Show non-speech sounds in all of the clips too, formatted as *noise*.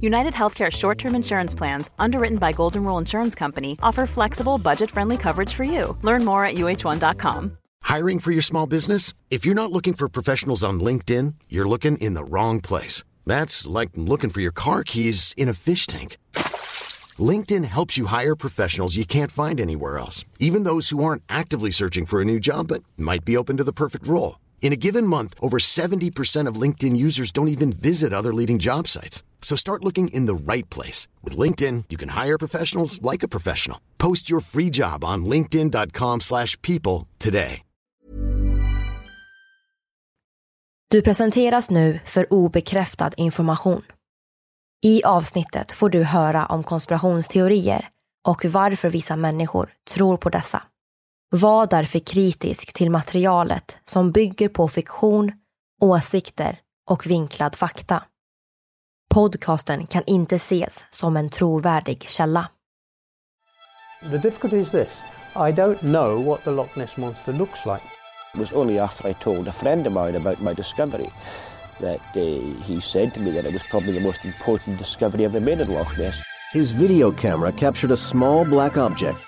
United Healthcare short term insurance plans, underwritten by Golden Rule Insurance Company, offer flexible, budget friendly coverage for you. Learn more at uh1.com. Hiring for your small business? If you're not looking for professionals on LinkedIn, you're looking in the wrong place. That's like looking for your car keys in a fish tank. LinkedIn helps you hire professionals you can't find anywhere else, even those who aren't actively searching for a new job but might be open to the perfect role. In a given month, over 70% of LinkedIn users don't even visit other leading job sites. So start looking in the right place. With LinkedIn, you can hire professionals like a professional. Post your free job on linkedin.com slash people today. Du presenteras nu för obekräftad information. I avsnittet får du höra om konspirationsteorier och varför vissa människor tror på dessa. Var därför kritisk till materialet som bygger på fiktion, åsikter och vinklad fakta. Podcasten kan inte ses som en trovärdig källa. The difficulty is this I don't know what the Loch Ness Monster looks like. It was only after I told a friend of mine about my discovery that uh, he said to me that it was probably the most important discovery ever made in Loch Ness. His video camera captured a small black object.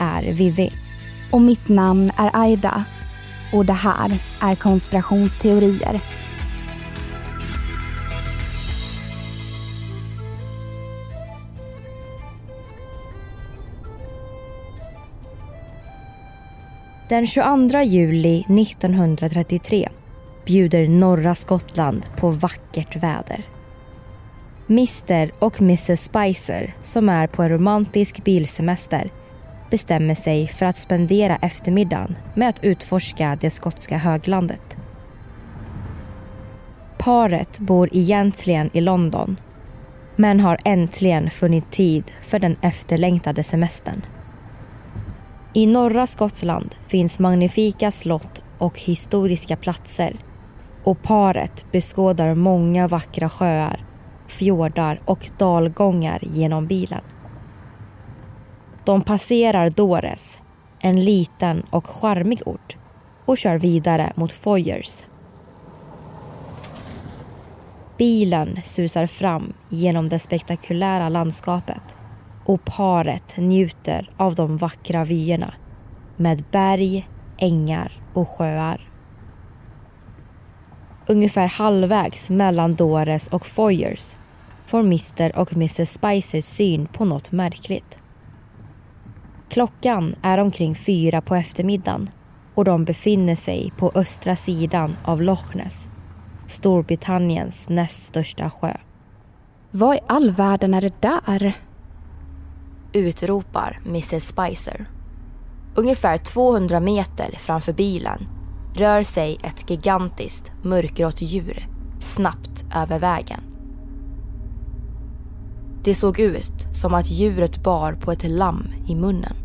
är Vivi. Och mitt namn är Aida. Och det här är konspirationsteorier. Den 22 juli 1933 bjuder norra Skottland på vackert väder. Mr och Mrs Spicer, som är på en romantisk bilsemester, bestämmer sig för att spendera eftermiddagen med att utforska det skotska höglandet. Paret bor egentligen i London men har äntligen funnit tid för den efterlängtade semestern. I norra Skottland finns magnifika slott och historiska platser och paret beskådar många vackra sjöar, fjordar och dalgångar genom bilen. De passerar Dores, en liten och charmig ort och kör vidare mot Foyers. Bilen susar fram genom det spektakulära landskapet och paret njuter av de vackra vyerna med berg, ängar och sjöar. Ungefär halvvägs mellan Dores och Foyers får Mr och Mrs Spicer syn på något märkligt. Klockan är omkring fyra på eftermiddagen och de befinner sig på östra sidan av Loch Ness, Storbritanniens näst största sjö. Vad i all världen är det där? Utropar Mrs Spicer. Ungefär 200 meter framför bilen rör sig ett gigantiskt mörkgrått djur snabbt över vägen. Det såg ut som att djuret bar på ett lamm i munnen.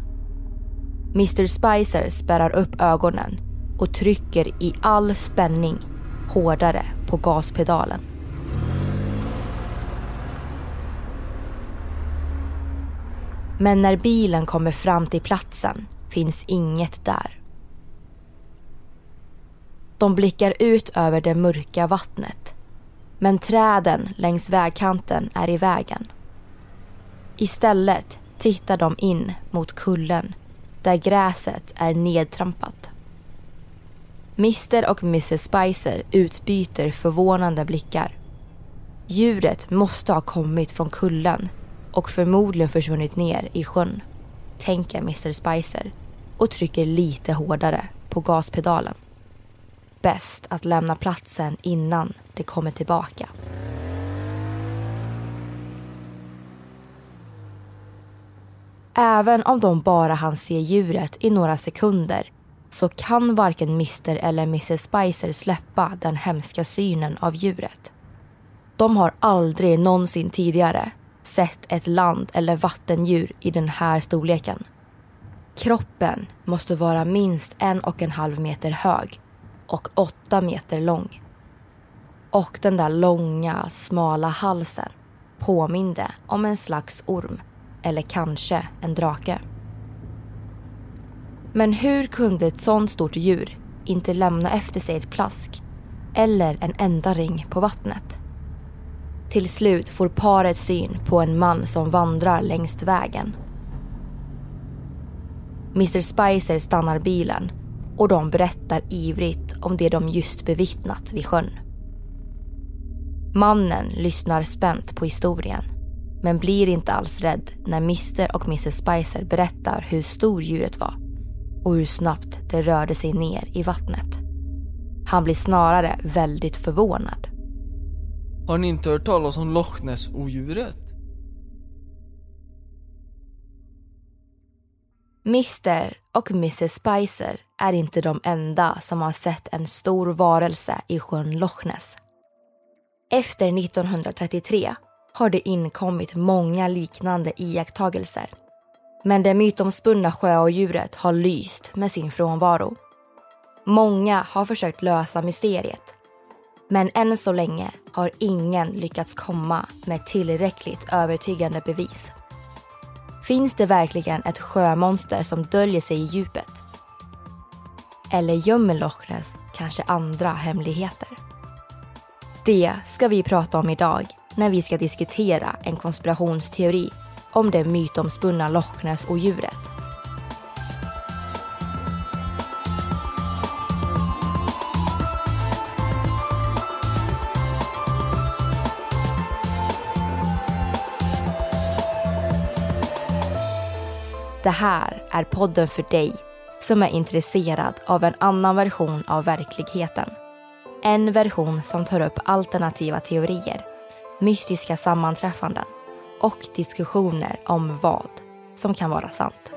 Mr Spicer spärrar upp ögonen och trycker i all spänning hårdare på gaspedalen. Men när bilen kommer fram till platsen finns inget där. De blickar ut över det mörka vattnet. Men träden längs vägkanten är i vägen. Istället tittar de in mot kullen där gräset är nedtrampat. Mr och Mrs Spicer utbyter förvånande blickar. Djuret måste ha kommit från kullen och förmodligen försvunnit ner i sjön, tänker Mr Spicer och trycker lite hårdare på gaspedalen. Bäst att lämna platsen innan det kommer tillbaka. Även om de bara hann se djuret i några sekunder så kan varken Mr eller Mrs Spicer släppa den hemska synen av djuret. De har aldrig någonsin tidigare sett ett land eller vattendjur i den här storleken. Kroppen måste vara minst en och en halv meter hög och åtta meter lång. Och den där långa, smala halsen påminde om en slags orm eller kanske en drake. Men hur kunde ett sånt stort djur inte lämna efter sig ett plask eller en enda ring på vattnet? Till slut får paret syn på en man som vandrar längs vägen. Mr Spicer stannar bilen och de berättar ivrigt om det de just bevittnat vid sjön. Mannen lyssnar spänt på historien men blir inte alls rädd när Mr och Mrs Spicer berättar hur stor djuret var och hur snabbt det rörde sig ner i vattnet. Han blir snarare väldigt förvånad. Har ni inte hört talas om Loch Ness-odjuret? Mr och Mrs Spicer är inte de enda som har sett en stor varelse i sjön Loch Ness. Efter 1933 har det inkommit många liknande iakttagelser. Men det mytomspunna sjöodjuret har lyst med sin frånvaro. Många har försökt lösa mysteriet. Men än så länge har ingen lyckats komma med tillräckligt övertygande bevis. Finns det verkligen ett sjömonster som döljer sig i djupet? Eller gömmer Loch Ness kanske andra hemligheter? Det ska vi prata om idag när vi ska diskutera en konspirationsteori om det mytomspunna Loch Ness-odjuret. Det här är podden för dig som är intresserad av en annan version av verkligheten. En version som tar upp alternativa teorier, mystiska sammanträffanden och diskussioner om vad som kan vara sant.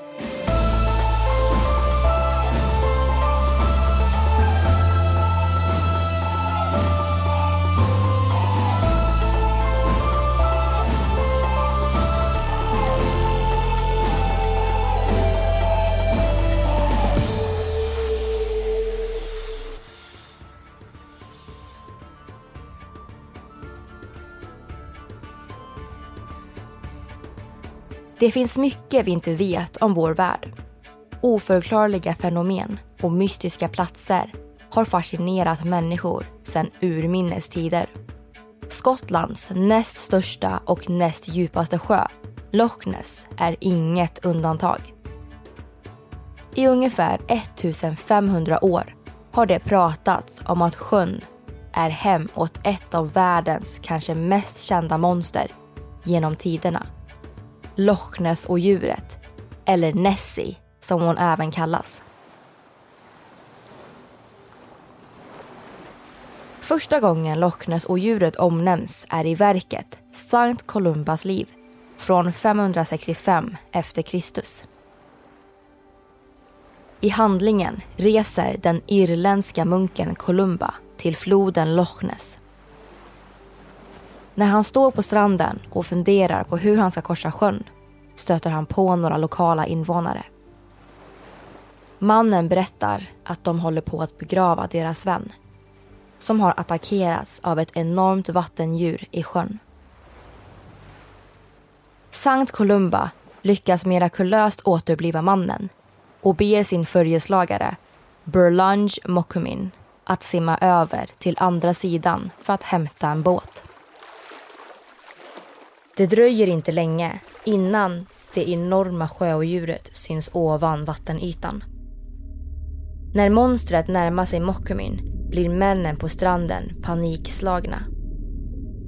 Det finns mycket vi inte vet om vår värld. Oförklarliga fenomen och mystiska platser har fascinerat människor sedan urminnes tider. Skottlands näst största och näst djupaste sjö, Loch Ness, är inget undantag. I ungefär 1500 år har det pratats om att sjön är hem åt ett av världens kanske mest kända monster genom tiderna. Loch Ness och djuret, eller Nessie som hon även kallas. Första gången Loch Ness och djuret omnämns är i verket Sankt Columbas liv från 565 efter Kristus. I handlingen reser den irländska munken Columba till floden Loch Ness när han står på stranden och funderar på hur han ska korsa sjön stöter han på några lokala invånare. Mannen berättar att de håller på att begrava deras vän som har attackerats av ett enormt vattendjur i sjön. Sankt Columba lyckas mirakulöst återbliva mannen och ber sin följeslagare Burlunge Mokumin att simma över till andra sidan för att hämta en båt. Det dröjer inte länge innan det enorma sjöodjuret syns ovan vattenytan. När monstret närmar sig Mokkumin blir männen på stranden panikslagna.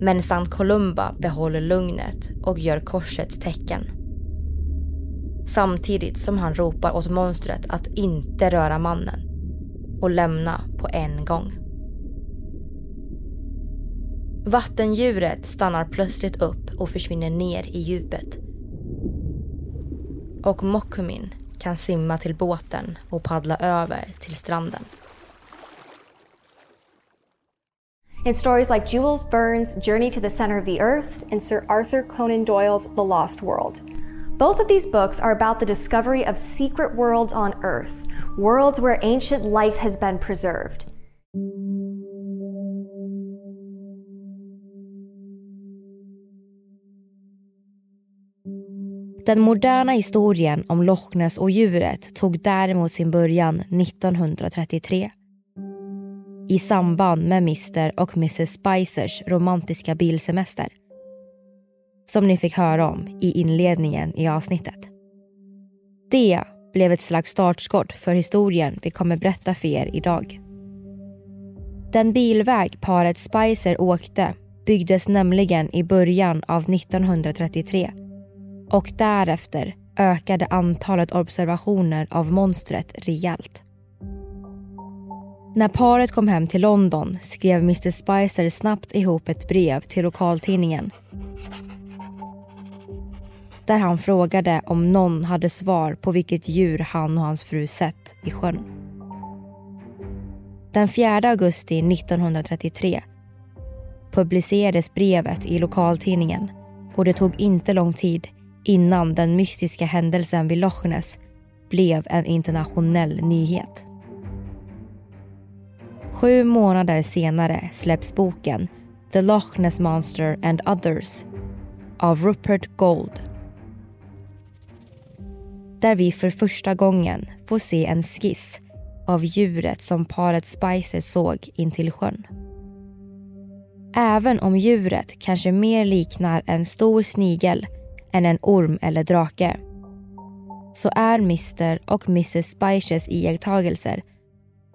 Men Sankt Columba behåller lugnet och gör korsets tecken. Samtidigt som han ropar åt monstret att inte röra mannen och lämna på en gång. Vattendjuret stannar plötsligt upp och försvinner ner i djupet. Och Mokumin kan simma till båten och paddla över till stranden. In stories like Jules Verne's Journey to the Center of the Earth and Sir Arthur Conan Doyle's The Lost World. Both of these books are about the discovery of secret worlds on Earth, worlds where ancient life has been preserved. Den moderna historien om Loch Ness och djuret tog däremot sin början 1933. I samband med Mr och Mrs Spicers romantiska bilsemester. Som ni fick höra om i inledningen i avsnittet. Det blev ett slags startskott för historien vi kommer berätta för er idag. Den bilväg paret Spicer åkte byggdes nämligen i början av 1933 och därefter ökade antalet observationer av monstret rejält. När paret kom hem till London skrev Mr Spicer snabbt ihop ett brev till lokaltidningen där han frågade om någon hade svar på vilket djur han och hans fru sett i sjön. Den 4 augusti 1933 publicerades brevet i lokaltidningen och det tog inte lång tid innan den mystiska händelsen vid Loch Ness blev en internationell nyhet. Sju månader senare släpps boken The Loch Ness Monster and Others av Rupert Gold. Där vi för första gången får se en skiss av djuret som paret Spicer såg intill sjön. Även om djuret kanske mer liknar en stor snigel än en orm eller drake så är Mr och Mrs Spices iakttagelser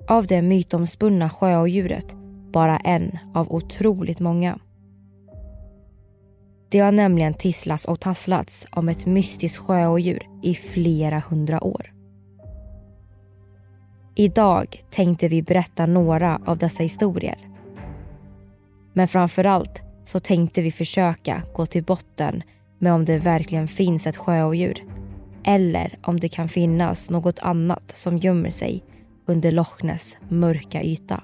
av det mytomspunna sjöodjuret bara en av otroligt många. Det har nämligen tisslats och tasslats om ett mystiskt sjöodjur i flera hundra år. Idag tänkte vi berätta några av dessa historier. Men framförallt så tänkte vi försöka gå till botten med om det verkligen finns ett sjöodjur. Eller om det kan finnas något annat som gömmer sig under Loch Ness mörka yta.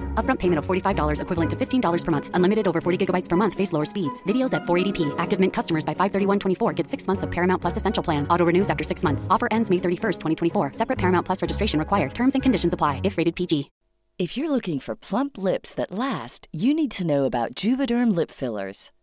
Upfront payment of $45 equivalent to $15 per month. Unlimited over 40 gigabytes per month. Face lower speeds. Videos at 480p. Active Mint customers by 531.24 get six months of Paramount Plus Essential Plan. Auto renews after six months. Offer ends May 31st, 2024. Separate Paramount Plus registration required. Terms and conditions apply if rated PG. If you're looking for plump lips that last, you need to know about Juvederm Lip Fillers.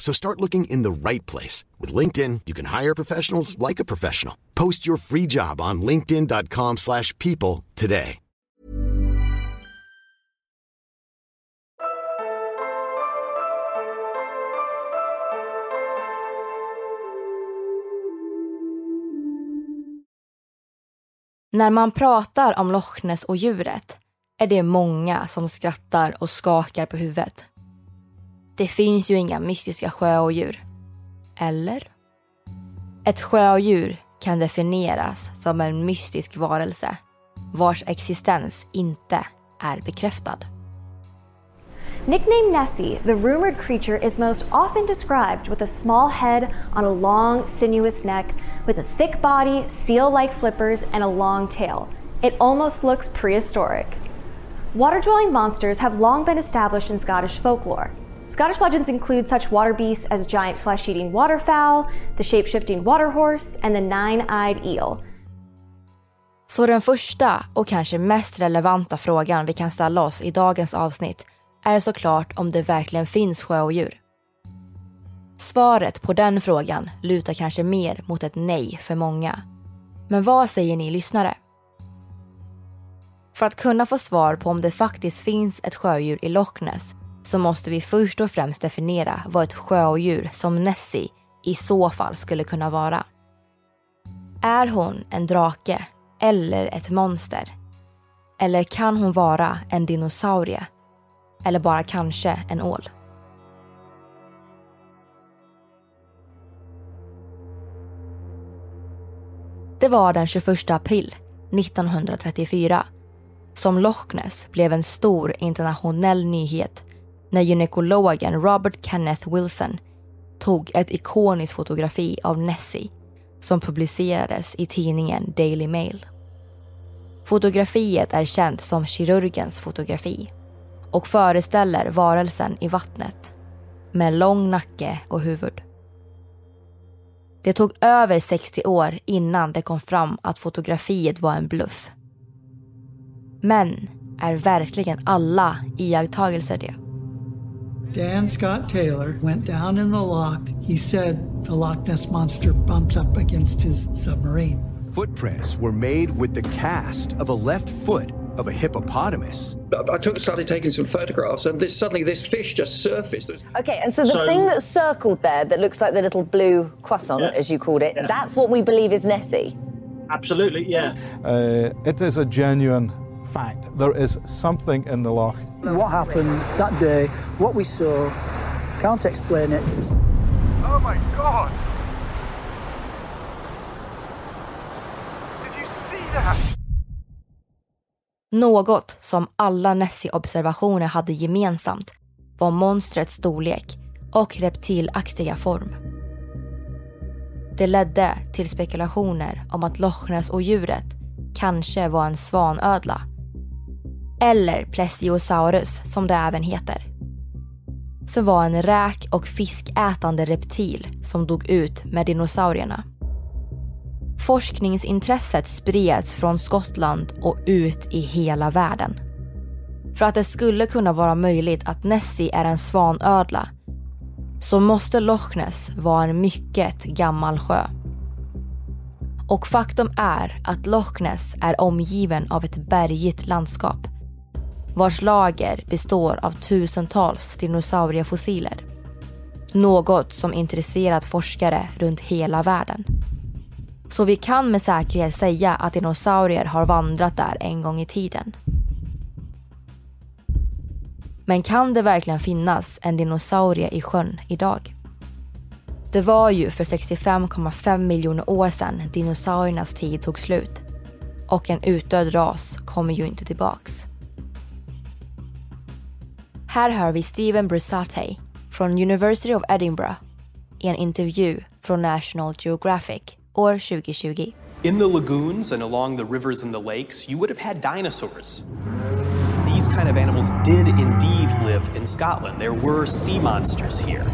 So start looking in the right place. With LinkedIn, you can hire professionals like a professional. Post your free job on linkedin.com slash people today. När man pratar om Loch Ness och djuret är det många som skrattar och skakar på huvudet. Det finns ju inga mystiska sjöodjur. Eller? Ett sjöodjur kan definieras som en mystisk varelse vars existens inte är bekräftad. Nicknamed Nessie, the rumored creature is most often described with a small head on a long, sinuous neck, with a thick body, seal like flippers, and a long tail. It almost looks prehistoric. Water dwelling monsters have long been established in Scottish folklore. Scottish legends include such water beasts as giant flesh eating waterfowl, the shape shifting water horse, and the nine eyed eel. Så den första och kanske mest relevanta frågan vi kan ställa oss i dagens avsnitt är såklart om det verkligen finns sjöodjur. Svaret på den frågan lutar kanske mer mot ett nej för många. Men vad säger ni lyssnare? För att kunna få svar på om det faktiskt finns ett sjödjur i Loch Ness så måste vi först och främst definiera vad ett sjöodjur som Nessie i så fall skulle kunna vara. Är hon en drake eller ett monster? Eller kan hon vara en dinosaurie? Eller bara kanske en ål? Det var den 21 april 1934 som Loch Ness blev en stor internationell nyhet när gynekologen Robert Kenneth Wilson tog ett ikoniskt fotografi av Nessie som publicerades i tidningen Daily Mail. Fotografiet är känt som kirurgens fotografi och föreställer varelsen i vattnet med lång nacke och huvud. Det tog över 60 år innan det kom fram att fotografiet var en bluff. Men är verkligen alla iakttagelser det? Dan Scott Taylor went down in the loch. He said the Loch Ness Monster bumped up against his submarine. Footprints were made with the cast of a left foot of a hippopotamus. I took, started taking some photographs, and this, suddenly this fish just surfaced. Okay, and so the So- thing that's circled there that looks like the little blue croissant, Yeah. as you called it, Yeah. that's what we believe is Nessie. Absolutely, yeah. Uh, it is a genuine fact. There is something in the loch. What happened that day, what we saw, can't explain it. Oh my god! Did you see that? Något som alla Nessie-observationer hade gemensamt var monstrets storlek och reptilaktiga form. Det ledde till spekulationer om att Loch Ness-odjuret kanske var en svanödla. Eller Plesiosaurus som det även heter. Som var en räk och fiskätande reptil som dog ut med dinosaurierna. Forskningsintresset spreds från Skottland och ut i hela världen. För att det skulle kunna vara möjligt att Nessie är en svanödla så måste Loch Ness vara en mycket gammal sjö. Och faktum är att Loch Ness är omgiven av ett bergigt landskap vars lager består av tusentals dinosauriefossiler. Något som intresserat forskare runt hela världen. Så vi kan med säkerhet säga att dinosaurier har vandrat där en gång i tiden. Men kan det verkligen finnas en dinosaurie i sjön idag? Det var ju för 65,5 miljoner år sedan dinosauriernas tid tog slut. Och en utdöd ras kommer ju inte tillbaks. Här hör vi Steven Brusate från University of Edinburgh i en intervju från National Geographic år 2020. In the lagoons and along the rivers and the lakes, you would have had dinosaurs. These kind of animals did indeed live in Scotland. There were sea monsters here.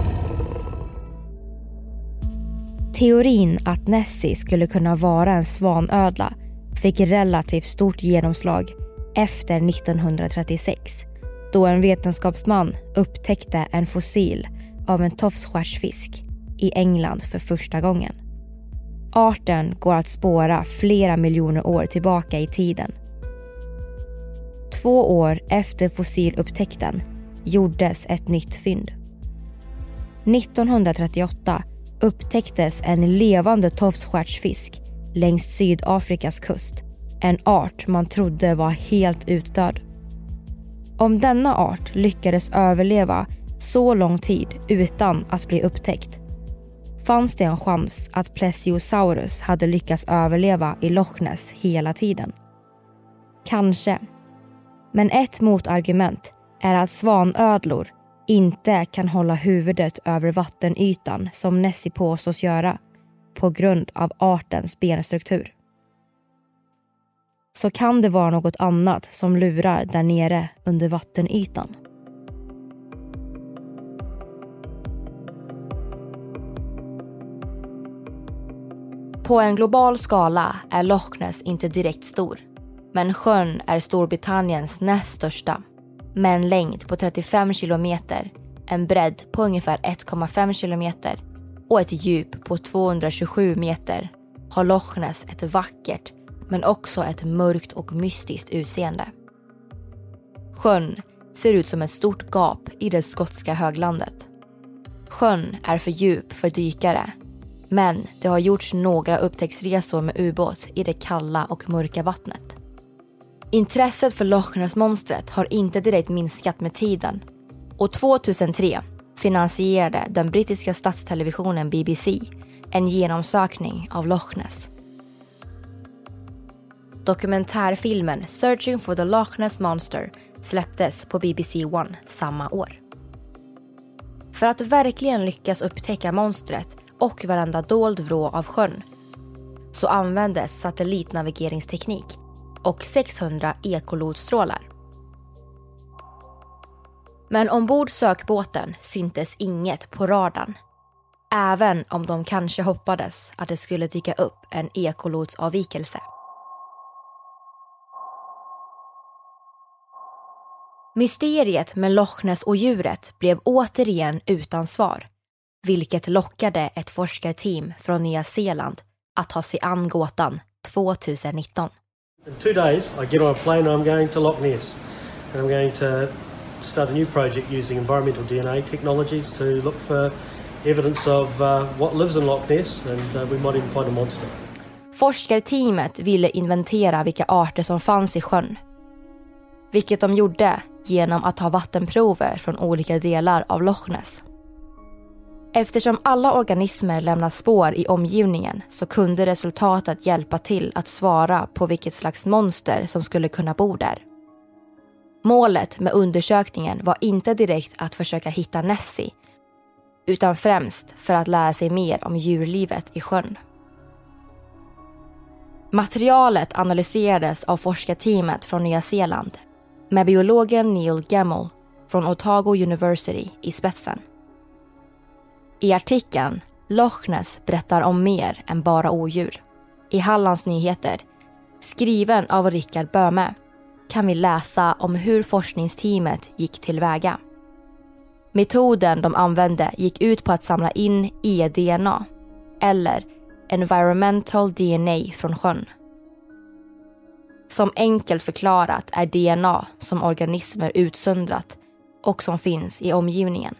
Teorin att Nessie skulle kunna vara en svanödla fick relativt stort genomslag efter 1936 då en vetenskapsman upptäckte en fossil av en tofsstjärtsfisk i England för första gången. Arten går att spåra flera miljoner år tillbaka i tiden. Två år efter fossilupptäckten gjordes ett nytt fynd. 1938 upptäcktes en levande tofsstjärtsfisk längs Sydafrikas kust. En art man trodde var helt utdöd. Om denna art lyckades överleva så lång tid utan att bli upptäckt fanns det en chans att Plesiosaurus hade lyckats överleva i Loch Ness hela tiden. Kanske. Men ett motargument är att svanödlor inte kan hålla huvudet över vattenytan som Nessie påstås göra på grund av artens benstruktur. Så kan det vara något annat som lurar där nere under vattenytan. På en global skala är Loch Ness inte direkt stor. Men sjön är Storbritanniens näst största. Med en längd på 35 kilometer, en bredd på ungefär 1,5 kilometer och ett djup på 227 meter har Loch Ness ett vackert men också ett mörkt och mystiskt utseende. Sjön ser ut som ett stort gap i det skotska höglandet. Sjön är för djup för dykare men det har gjorts några upptäcktsresor med ubåt i det kalla och mörka vattnet. Intresset för Loch Ness-monstret har inte direkt minskat med tiden och 2003 finansierade den brittiska statstelevisionen BBC en genomsökning av Loch Ness. Dokumentärfilmen Searching for the Loch Ness Monster släpptes på BBC One samma år. För att verkligen lyckas upptäcka monstret och varenda dold vrå av sjön så användes satellitnavigeringsteknik och 600 ekolodstrålar. Men ombord sökbåten syntes inget på radarn. Även om de kanske hoppades att det skulle dyka upp en ekolodsavvikelse. Mysteriet med Loch Ness och djuret blev återigen utan svar vilket lockade ett forskarteam från Nya Zeeland att ta sig an gåtan 2019. In two days I get on a plane and I'm going to Loch Ness and I'm going to start a new project using environmental DNA technologies to look for evidence of uh, what lives in Loch Ness and uh, we might even find a monster. Forskarteamet ville inventera vilka arter som fanns i sjön. Vilket de gjorde genom att ta vattenprover från olika delar av Loch Ness. Eftersom alla organismer lämnar spår i omgivningen så kunde resultatet hjälpa till att svara på vilket slags monster som skulle kunna bo där. Målet med undersökningen var inte direkt att försöka hitta Nessie utan främst för att lära sig mer om djurlivet i sjön. Materialet analyserades av forskarteamet från Nya Zeeland med biologen Neil Gemmel från Otago University i spetsen. I artikeln Loch Ness berättar om mer än bara odjur. I Hallands Nyheter, skriven av Rickard Böme, kan vi läsa om hur forskningsteamet gick tillväga. Metoden de använde gick ut på att samla in e-DNA, eller environmental DNA från sjön. Som enkelt förklarat är DNA som organismer utsöndrat och som finns i omgivningen.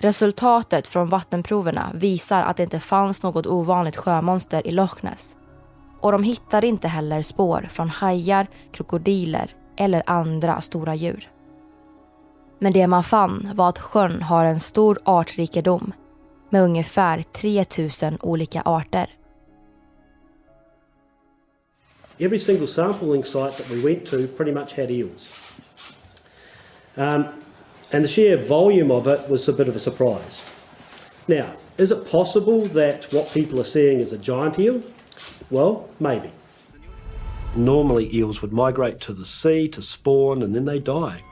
Resultatet från vattenproverna visar att det inte fanns något ovanligt sjömonster i Loch Ness. Och de hittade inte heller spår från hajar, krokodiler eller andra stora djur. Men det man fann var att sjön har en stor artrikedom med ungefär 3000 olika arter. Every single sampling site that we went to pretty much had eels. Um, and the sheer volume of it was a bit of a surprise. Now, is it possible that what people are seeing is a giant eel, Well, maybe. Normally, eels would migrate to the sea to spawn and then they die.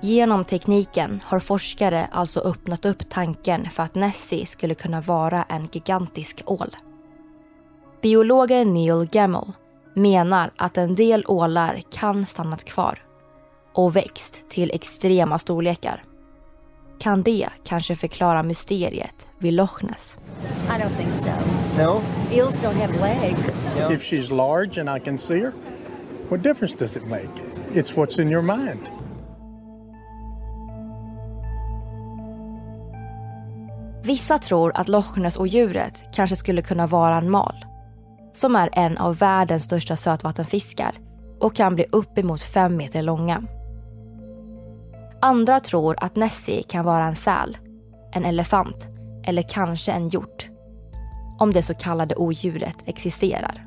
Genom tekniken har forskare alltså öppnat upp tanken för att Nessie skulle kunna vara en gigantisk ål. Biologen Neil Gamble menar att en del ålar kan stannat kvar och växt till extrema storlekar. Kan det kanske förklara mysteriet vid Loch Ness? I don't think so. No? Eels don't have legs. If she's large and I can see her, what difference does it make? It's what's in your mind. Vissa tror att Loch Ness-odjuret kanske skulle kunna vara en mal som är en av världens största sötvattenfiskar och kan bli uppemot fem meter långa. Andra tror att Nessie kan vara en säl, en elefant eller kanske en hjort. Om det så kallade odjuret existerar.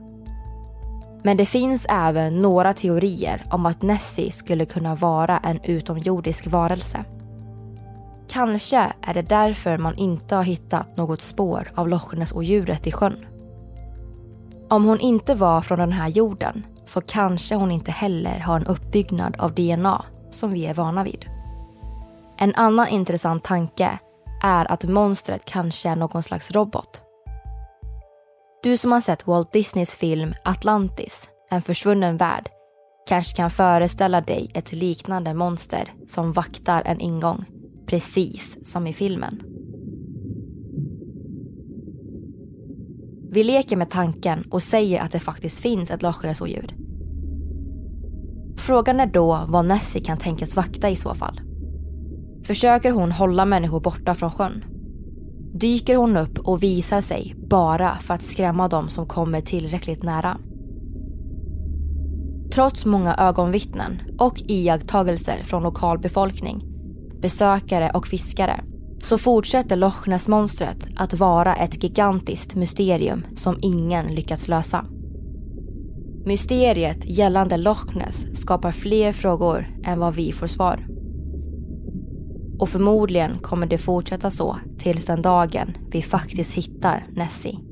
Men det finns även några teorier om att Nessie skulle kunna vara en utomjordisk varelse. Kanske är det därför man inte har hittat något spår av Loch Ness-odjuret i sjön. Om hon inte var från den här jorden så kanske hon inte heller har en uppbyggnad av DNA som vi är vana vid. En annan intressant tanke är att monstret kanske är någon slags robot. Du som har sett Walt Disneys film Atlantis, en försvunnen värld, kanske kan föreställa dig ett liknande monster som vaktar en ingång, precis som i filmen. Vi leker med tanken och säger att det faktiskt finns ett Loch Frågan är då vad Nessie kan tänkas vakta i så fall. Försöker hon hålla människor borta från sjön? Dyker hon upp och visar sig bara för att skrämma dem som kommer tillräckligt nära? Trots många ögonvittnen och iakttagelser från lokalbefolkning, besökare och fiskare så fortsätter Loch Ness-monstret att vara ett gigantiskt mysterium som ingen lyckats lösa. Mysteriet gällande Loch Ness skapar fler frågor än vad vi får svar. Och förmodligen kommer det fortsätta så tills den dagen vi faktiskt hittar Nessie.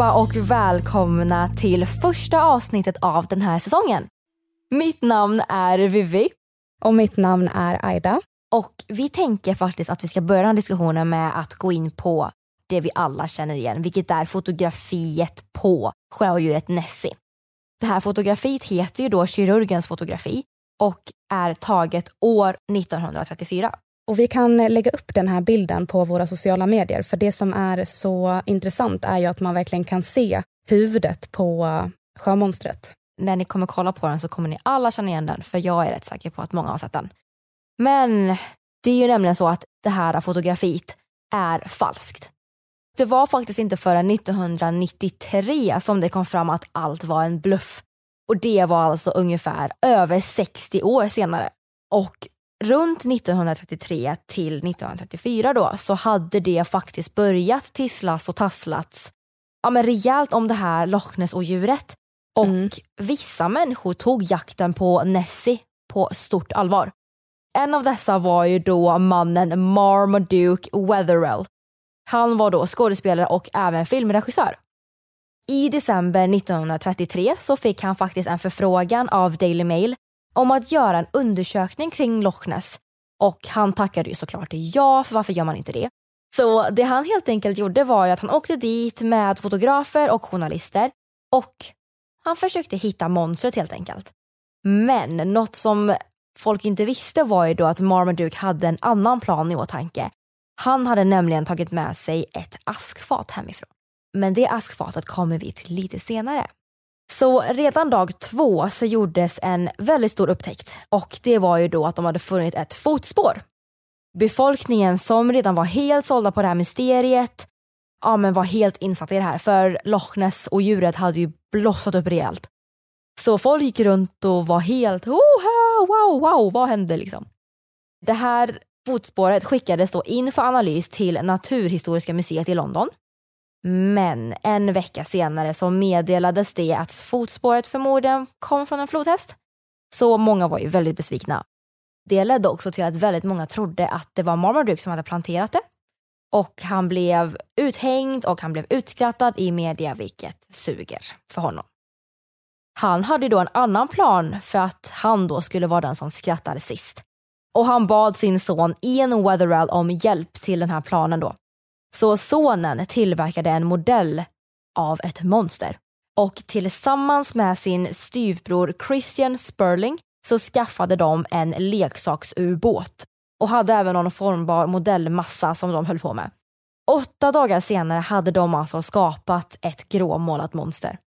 Allihopa och välkomna till första avsnittet av den här säsongen. Mitt namn är Vivi. Och mitt namn är Aida. Och vi tänker faktiskt att vi ska börja den här diskussionen med att gå in på det vi alla känner igen, vilket är fotografiet på sjöodjuret Nessie. Det här fotografiet heter ju då kirurgens fotografi och är taget år 1934. Och vi kan eh, lägga upp den här bilden på våra sociala medier för det som är så intressant är ju att man verkligen kan se huvudet på eh, sjömonstret. När ni kommer kolla på den så kommer ni alla känna igen den för jag är rätt säker på att många har sett den. Men det är ju nämligen så att det här fotografiet är falskt. Det var faktiskt inte förrän 1993 som det kom fram att allt var en bluff. Och det var alltså ungefär över 60 år senare. Och runt 1933 till 1934 då så hade det faktiskt börjat tisslas och tasslats ja, men rejält om det här Loch Ness-odjuret. Och Mm. vissa människor tog jakten på Nessie på stort allvar. En av dessa var ju då mannen Marmaduke Wetherell. Han var då skådespelare och även filmregissör. I december 1933 så fick han faktiskt en förfrågan av Daily Mail om att göra en undersökning kring Loch Ness och han tackade ju såklart ja, för varför gör man inte det? Så det han helt enkelt gjorde var ju att han åkte dit med fotografer och journalister och han försökte hitta monstret helt enkelt. Men något som folk inte visste var ju då att Marmaduke hade en annan plan i åtanke. Han hade nämligen tagit med sig ett askfat hemifrån. Men det askfatet kommer vi till lite senare. Så redan dag två så gjordes en väldigt stor upptäckt och det var ju då att de hade funnit ett fotspår. Befolkningen som redan var helt sålda på det här mysteriet ja, men var helt insatta i det här för Loch Ness och djuret hade ju blossat upp rejält. Så folk gick runt och var helt oh, wow, wow, vad hände liksom? Det här fotspåret skickades då in för analys till Naturhistoriska museet i London. Men en vecka senare så meddelades det att fotspåret för morden kom från en flodhäst. Så många var ju väldigt besvikna. Det ledde också till att väldigt många trodde att det var Marmaduke som hade planterat det. Och han blev uthängd och han blev utskrattad i media vilket suger för honom. Han hade då en annan plan för att han då skulle vara den som skrattade sist. Och han bad sin son Ian Weatherall om hjälp till den här planen då. Så sonen tillverkade en modell av ett monster. Och tillsammans med sin styvbror Christian Sperling så skaffade de en leksaksubåt och hade även någon formbar modellmassa som de höll på med. Åtta dagar senare hade de alltså skapat ett gråmålat monster.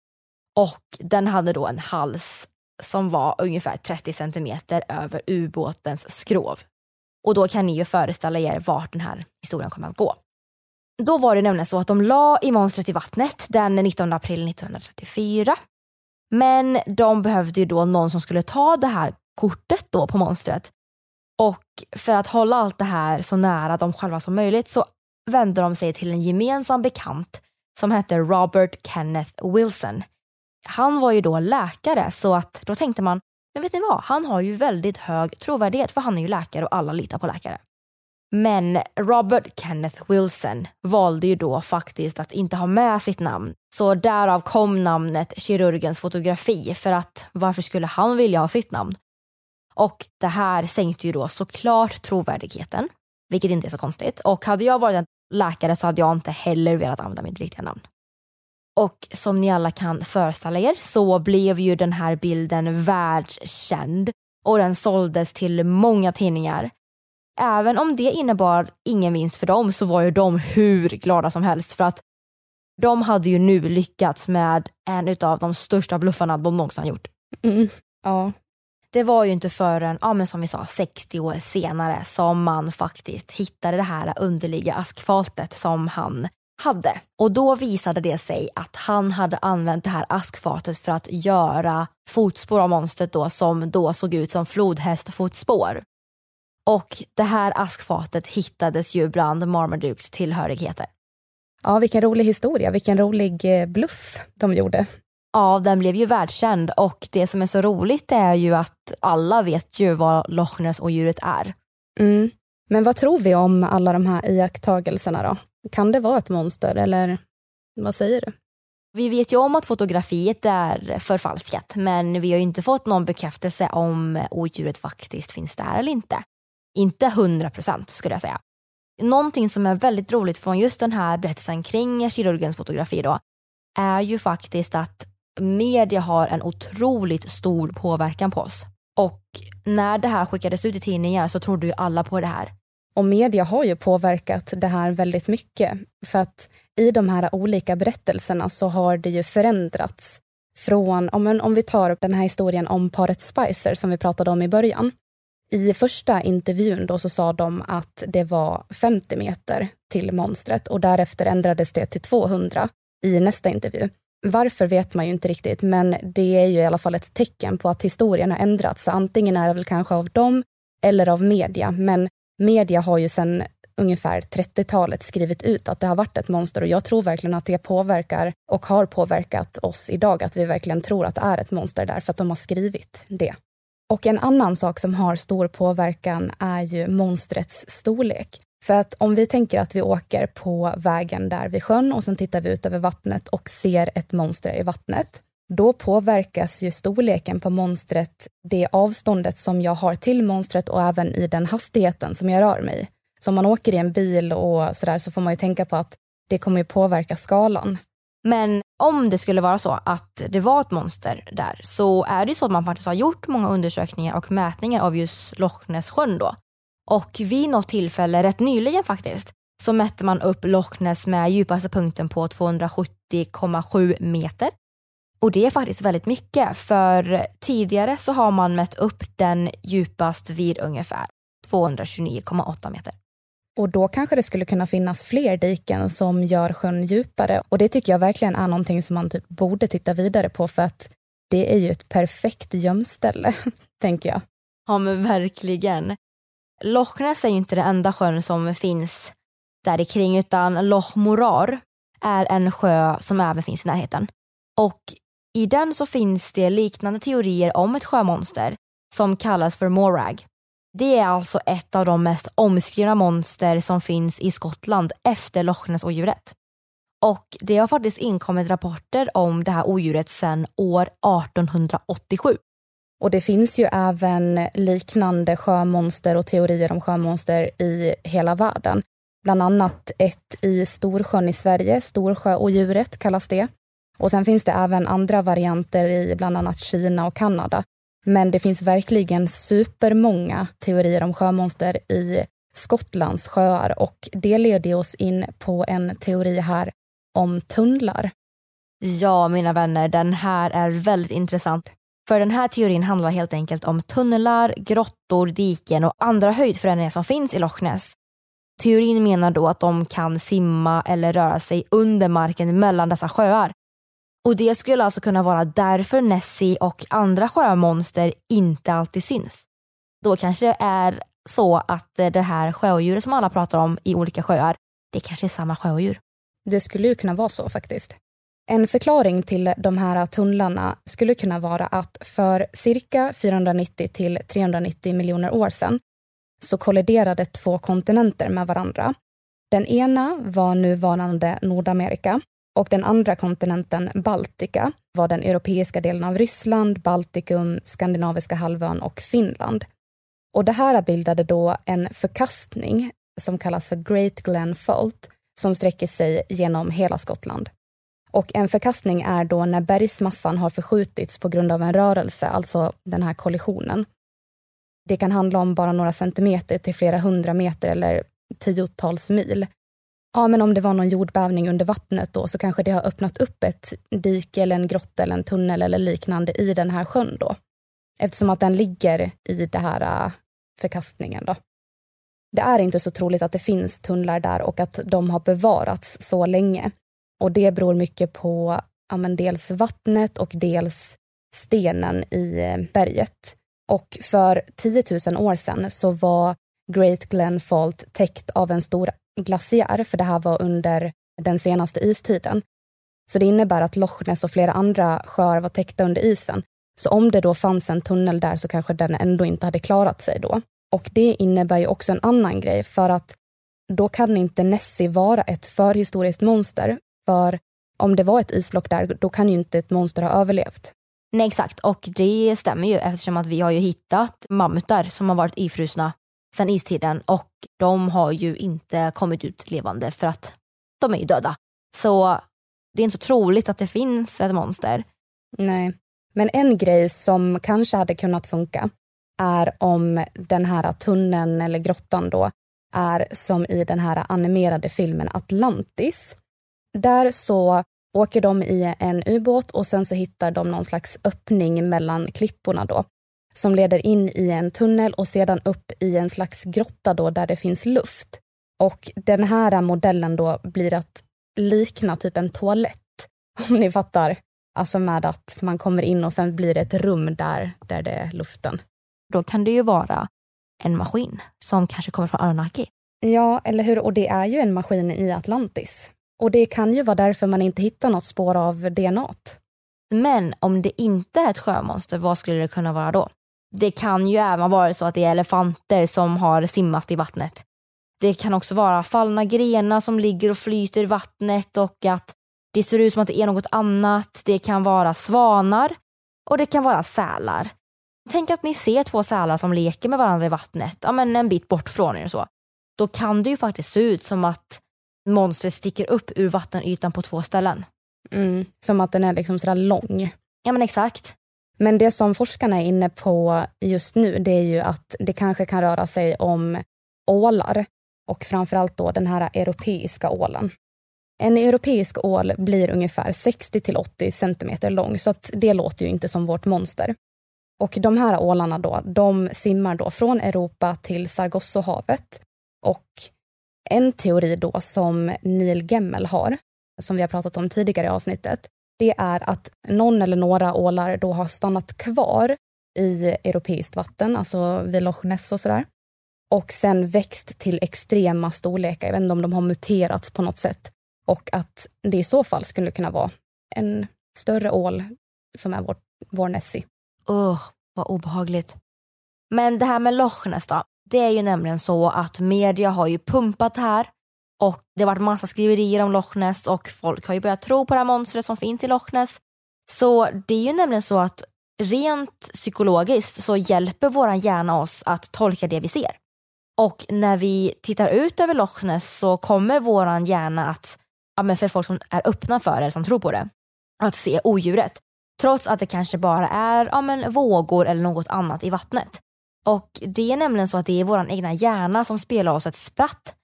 Och den hade då en hals som var ungefär 30 centimeter över ubåtens skrov. Och då kan ni ju föreställa er vart den här historien kommer att gå. Då var det nämligen så att de la i monstret i vattnet den 19 april 1934. Men de behövde ju då någon som skulle ta det här kortet då på monstret. Och för att hålla allt det här så nära dem själva som möjligt så vände de sig till en gemensam bekant som hette Robert Kenneth Wilson. Han var ju då läkare så att då tänkte man, men vet ni vad, han har ju väldigt hög trovärdighet för han är ju läkare och alla litar på läkare. Men Robert Kenneth Wilson valde ju då faktiskt att inte ha med sitt namn. Så därav kom namnet kirurgens fotografi för att varför skulle han vilja ha sitt namn? Och det här sänkte ju då såklart trovärdigheten, vilket inte är så konstigt. Och hade jag varit en läkare så hade jag inte heller velat använda mitt riktiga namn. Och som ni alla kan föreställa er så blev ju den här bilden världskänd och den såldes till många tidningar. Även om det innebar ingen vinst för dem så var ju de hur glada som helst för att de hade ju nu lyckats med en av de största bluffarna de någonsin gjort. Mm. Ja. Det var ju inte förrän, ja, men som vi sa, 60 år senare som man faktiskt hittade det här underliga askfatet som han hade. Och då visade det sig att han hade använt det här askfatet för att göra fotspår av monstret då som då såg ut som flodhästfotspår. Och det här askfatet hittades ju bland Marmadukes tillhörigheter. Ja, vilken rolig historia, vilken rolig eh, bluff de gjorde. Ja, den blev ju världskänd och det som är så roligt är ju att alla vet ju vad Loch Ness och djuret är. Mm. Men vad tror vi om alla de här iakttagelserna då? Kan det vara ett monster eller vad säger du? Vi vet ju om att fotografiet är förfalskat men vi har ju inte fått någon bekräftelse om odjuret faktiskt finns där eller inte. Inte hundra procent skulle jag säga. Någonting som är väldigt roligt från just den här berättelsen kring kirurgens fotografi då är ju faktiskt att media har en otroligt stor påverkan på oss. Och när det här skickades ut i tidningar så trodde ju alla på det här. Och media har ju påverkat det här väldigt mycket. För att i de här olika berättelserna så har det ju förändrats. Från, om, om vi tar den här historien om paret Spicer som vi pratade om i början. I första intervjun då så sa de att det var 50 meter till monstret och därefter ändrades det till 200 i nästa intervju. Varför vet man ju inte riktigt, men det är ju i alla fall ett tecken på att historien har ändrats. Så antingen är det väl kanske av dem eller av media, men media har ju sedan ungefär 30-talet skrivit ut att det har varit ett monster och jag tror verkligen att det påverkar och har påverkat oss idag, att vi verkligen tror att det är ett monster därför att de har skrivit det. Och en annan sak som har stor påverkan är ju monstrets storlek. För att om vi tänker att vi åker på vägen där vid sjön och sen tittar vi ut över vattnet och ser ett monster i vattnet, då påverkas ju storleken på monstret det avståndet som jag har till monstret och även i den hastigheten som jag rör mig. Så om man åker i en bil och sådär så får man ju tänka på att det kommer ju påverka skalan. Men om det skulle vara så att det var ett monster där så är det ju så att man faktiskt har gjort många undersökningar och mätningar av just Loch Ness sjön då. Och vid något tillfälle, rätt nyligen faktiskt, så mätte man upp Loch Ness med djupaste punkten på 270,7 meter. Och det är faktiskt väldigt mycket för tidigare så har man mätt upp den djupast vid ungefär 229,8 meter. Och då kanske det skulle kunna finnas fler diken som gör sjön djupare. Och det tycker jag verkligen är någonting som man typ borde titta vidare på för att det är ju ett perfekt gömställe, *laughs* tänker jag. Ja men verkligen. Loch Ness är ju inte den enda sjön som finns där kring utan Loch Morar är en sjö som även finns i närheten. Och i den så finns det liknande teorier om ett sjömonster som kallas för Morag. Det är alltså ett av de mest omskrivna monster som finns i Skottland efter Loch Ness-odjuret. Och det har faktiskt inkommit rapporter om det här odjuret sedan år 1887. Och det finns ju även liknande sjömonster och teorier om sjömonster i hela världen. Bland annat ett i Storsjön i Sverige, Storsjöodjuret kallas det. Och sen finns det även andra varianter i bland annat Kina och Kanada. Men det finns verkligen supermånga teorier om sjömonster i Skottlands sjöar och det leder oss in på en teori här om tunnlar. Ja, mina vänner, den här är väldigt intressant. För den här teorin handlar helt enkelt om tunnlar, grottor, diken och andra höjdförändringar som finns i Loch Ness. Teorin menar då att de kan simma eller röra sig under marken mellan dessa sjöar. Och det skulle alltså kunna vara därför Nessie och andra sjömonster inte alltid syns. Då kanske det är så att eh, det här sjöodjuret som alla pratar om i olika sjöar, det kanske är samma sjöodjur. Det skulle ju kunna vara så faktiskt. En förklaring till de här tunnlarna skulle kunna vara att för cirka 490 till 390 miljoner år sedan så kolliderade två kontinenter med varandra. Den ena var nuvarande Nordamerika och den andra kontinenten, Baltika, var den europeiska delen av Ryssland, Baltikum, Skandinaviska halvön och Finland. Och det här bildade då en förkastning som kallas för Great Glen Fault som sträcker sig genom hela Skottland. Och en förkastning är då när bergsmassan har förskjutits på grund av en rörelse, alltså den här kollisionen. Det kan handla om bara några centimeter till flera hundra meter eller tiotals mil. Ja, men om det var någon jordbävning under vattnet då så kanske det har öppnat upp ett dike eller en grotta eller en tunnel eller liknande i den här sjön då. Eftersom att den ligger i den här äh, förkastningen då. Det är inte så troligt att det finns tunnlar där och att de har bevarats så länge. Och det beror mycket på ja, men dels vattnet och dels stenen i äh, berget. Och för 10 000 år sedan så var Great Glen Fault täckt av en stor glaciär, för det här var under den senaste istiden. Så det innebär att Loch Ness och flera andra sjöar var täckta under isen. Så om det då fanns en tunnel där så kanske den ändå inte hade klarat sig då. Och det innebär ju också en annan grej för att då kan inte Nessie vara ett förhistoriskt monster. För om det var ett isblock där, då kan ju inte ett monster ha överlevt. Nej exakt och det stämmer ju eftersom att vi har ju hittat mammutar som har varit ifrusna sen istiden och de har ju inte kommit ut levande för att de är ju döda. Så det är inte så troligt att det finns ett monster. Nej, men en grej som kanske hade kunnat funka är om den här tunneln eller grottan då är som i den här animerade filmen Atlantis. Där så åker de i en ubåt och sen så hittar de någon slags öppning mellan klipporna då som leder in i en tunnel och sedan upp i en slags grotta då där det finns luft. Och den här modellen då blir att likna typ en toalett, *laughs* om ni fattar. Alltså med att man kommer in och sen blir det ett rum där, där det är luften. Då kan det ju vara en maskin som kanske kommer från Anunnaki. Ja, eller hur? Och det är ju en maskin i Atlantis. Och det kan ju vara därför man inte hittar något spår av DNA. Men om det inte är ett sjömonster, vad skulle det kunna vara då? Det kan ju även vara så att det är elefanter som har simmat i vattnet. Det kan också vara fallna grenar som ligger och flyter i vattnet och att det ser ut som att det är något annat. Det kan vara svanar och det kan vara sälar. Tänk att ni ser två sälar som leker med varandra i vattnet, ja, men en bit bort från er och så. Då kan det ju faktiskt se ut som att monstret sticker upp ur vattenytan på två ställen. Mm, som att den är liksom sådär lång. Ja men exakt. Men det som forskarna är inne på just nu det är ju att det kanske kan röra sig om ålar och framförallt då den här europeiska ålen. En europeisk ål blir ungefär 60 till 80 centimeter lång så att det låter ju inte som vårt monster. Och de här ålarna då, de simmar då från Europa till Sargassohavet och En teori då som Neil Gemmel har, som vi har pratat om tidigare i avsnittet, det är att någon eller några ålar då har stannat kvar i europeiskt vatten, alltså vid Loch Ness och sådär. Och sen växt till extrema storlekar. Jag vet inte om de har muterats på något sätt. Och att det i så fall skulle kunna vara en större ål som är vår, vår Nessie. Åh, oh, vad obehagligt. Men det här med Loch Ness då. Det är ju nämligen så att media har ju pumpat här och det har varit massa skriverier om Loch Ness och folk har ju börjat tro på det här monstret som finns i Loch Ness. Så det är ju nämligen så att rent psykologiskt så hjälper våran hjärna oss att tolka det vi ser. Och när vi tittar ut över Loch Ness så kommer våran hjärna att, ja men för folk som är öppna för det, som tror på det, att se odjuret. Trots att det kanske bara är ja men, vågor eller något annat i vattnet. Och det är nämligen så att det är våran egna hjärna som spelar oss ett spratt.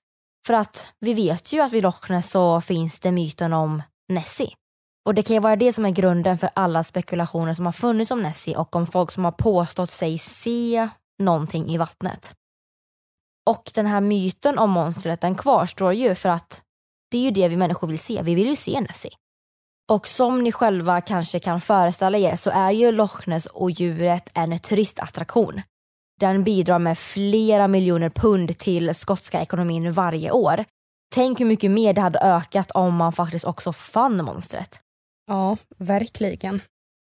För att vi vet ju att vid Loch Ness så finns det myten om Nessie. Och det kan ju vara det som är grunden för alla spekulationer som har funnits om Nessie och om folk som har påstått sig se någonting i vattnet. Och den här myten om monstret den kvarstår ju för att det är ju det vi människor vill se. Vi vill ju se Nessie. Och som ni själva kanske kan föreställa er så är ju Loch Ness och djuret en turistattraktion. Den bidrar med flera miljoner pund till skotska ekonomin varje år. Tänk hur mycket mer det hade ökat om man faktiskt också fann monstret. Ja, verkligen.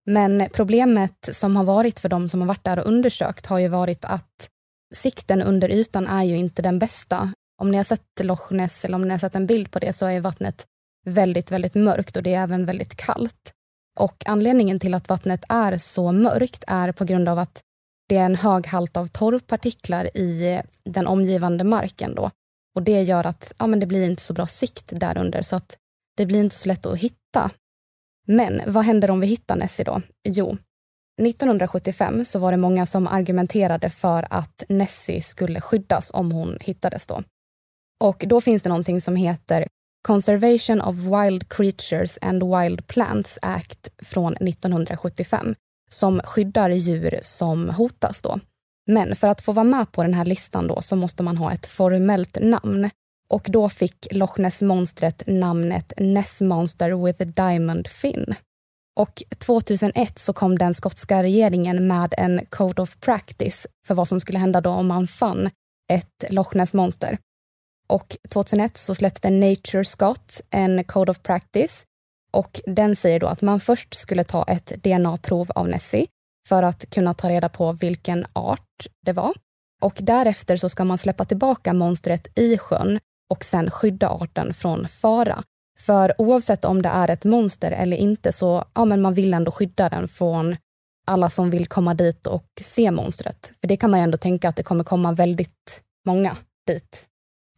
Men problemet som har varit för de som har varit där och undersökt har ju varit att sikten under ytan är ju inte den bästa. Om ni har sett Loch Ness eller om ni har sett en bild på det så är vattnet väldigt, väldigt mörkt och det är även väldigt kallt. Och anledningen till att vattnet är så mörkt är på grund av att det är en hög halt av torrpartiklar i den omgivande marken då. Och det gör att ja, men det blir inte så bra sikt därunder så att det blir inte så lätt att hitta. Men vad händer om vi hittar Nessie då? Jo, 1975 så var det många som argumenterade för att Nessie skulle skyddas om hon hittades då. Och då finns det någonting som heter Conservation of Wild Creatures and Wild Plants Act från 1975 som skyddar djur som hotas då. Men för att få vara med på den här listan då så måste man ha ett formellt namn. Och då fick Loch Ness-monstret namnet Ness Monster with a Diamond Fin. Och 2001 så kom den skotska regeringen med en Code of Practice för vad som skulle hända då om man fann ett Loch Ness-monster. Och 2001 så släppte Nature Scott en Code of Practice och den säger då att man först skulle ta ett DNA-prov av Nessie för att kunna ta reda på vilken art det var. Och därefter så ska man släppa tillbaka monstret i sjön och sen skydda arten från fara. För oavsett om det är ett monster eller inte så ja, men man vill ändå skydda den från alla som vill komma dit och se monstret. För det kan man ju ändå tänka att det kommer komma väldigt många dit.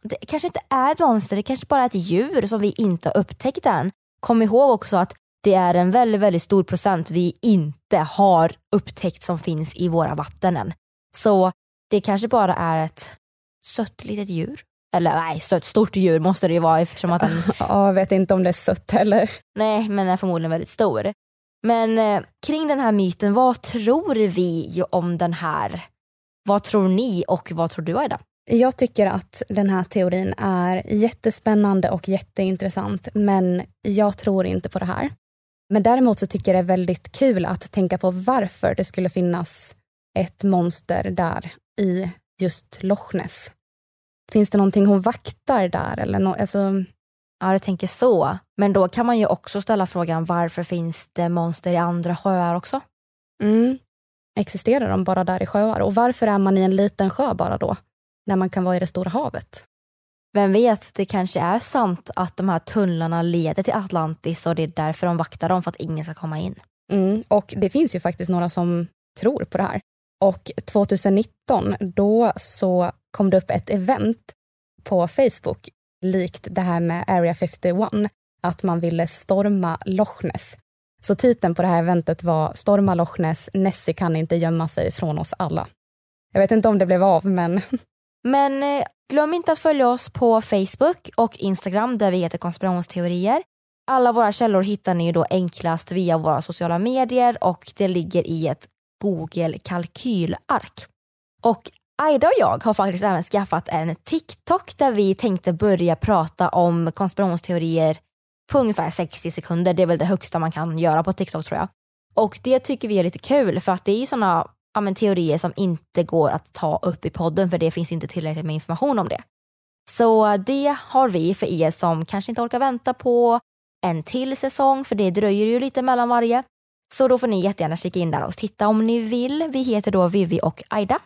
Det kanske inte är ett monster, det kanske bara är ett djur som vi inte har upptäckt än. Kom ihåg också att det är en väldigt, väldigt stor procent vi inte har upptäckt som finns i våra vatten än. Så det kanske bara är ett sött litet djur. Eller nej, sött stort djur måste det ju vara eftersom att den... *laughs* ja, jag vet inte om det är sött heller. Nej, men den är förmodligen väldigt stor. Men eh, kring den här myten, vad tror vi om den här? Vad tror ni och vad tror du Aida? Jag tycker att den här teorin är jättespännande och jätteintressant, men jag tror inte på det här. Men däremot så tycker jag det är väldigt kul att tänka på varför det skulle finnas ett monster där i just Loch Ness. Finns det någonting hon vaktar där eller no alltså... Ja, du tänker så. Men då kan man ju också ställa frågan varför finns det monster i andra sjöar också? Mm. Existerar de bara där i sjöar? Och varför är man i en liten sjö bara då? När man kan vara i det stora havet. Vem vet, det kanske är sant att de här tunnlarna leder till Atlantis och det är därför de vaktar dem för att ingen ska komma in. Mm, och det finns ju faktiskt några som tror på det här. Och 2019 då så kom det upp ett event på Facebook likt det här med Area 51, att man ville storma Loch Ness. Så titeln på det här eventet var Storma Loch Ness, Nessie kan inte gömma sig från oss alla. Jag vet inte om det blev av, men *laughs* Men eh, glöm inte att följa oss på Facebook och Instagram där vi heter konspirationsteorier. Alla våra källor hittar ni då enklast via våra sociala medier och det ligger i ett Google kalkylark. Och Aida och jag har faktiskt även skaffat en TikTok där vi tänkte börja prata om konspirationsteorier på ungefär 60 sekunder. Det är väl det högsta man kan göra på TikTok tror jag. Och det tycker vi är lite kul för att det är ju sådana ja, teorier som inte går att ta upp i podden för det finns inte tillräckligt med information om det. Så det har vi för er som kanske inte orkar vänta på en till säsong för det dröjer ju lite mellan varje. Så då får ni jättegärna kika in där och titta om ni vill. Vi heter då Vivi och Aida.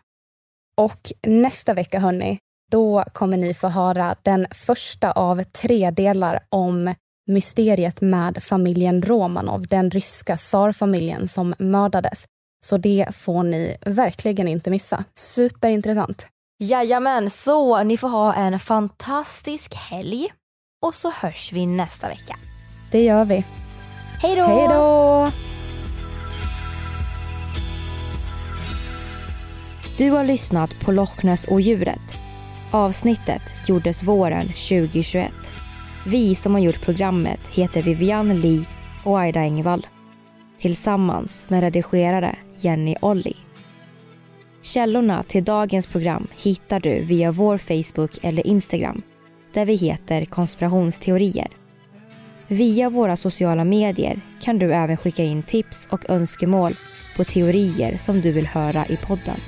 Och nästa vecka hörni, då kommer ni få höra den första av tre delar om mysteriet med familjen Romanov, den ryska tsarfamiljen som mördades. Så det får ni verkligen inte missa. Superintressant. Jajamän, så ni får ha en fantastisk helg och så hörs vi nästa vecka. Det gör vi. Hej då! Hej då! Du har lyssnat på Loch Ness och djuret. Avsnittet gjordes våren 2021. Vi som har gjort programmet heter Vivian Lee och Aida Engvall. Tillsammans med redigerare Jenny Olli. Källorna till dagens program hittar du via vår Facebook eller Instagram där vi heter konspirationsteorier. Via våra sociala medier kan du även skicka in tips och önskemål på teorier som du vill höra i podden.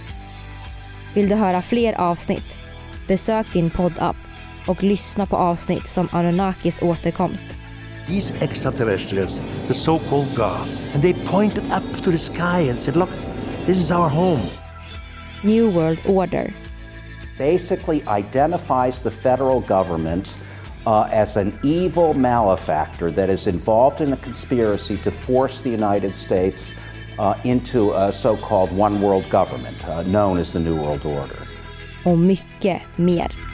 Vill du höra fler avsnitt? Besök din poddapp och lyssna på avsnitt som Anunnakis återkomst. These extraterrestrials, the so-called gods, and they pointed up to the sky and said, look, this is our home. New World Order. Basically identifies the federal government uh, as an evil malefactor that is involved in a conspiracy to force the United States uh, into a so-called one world government uh, known as the New World Order. Och mycket mer.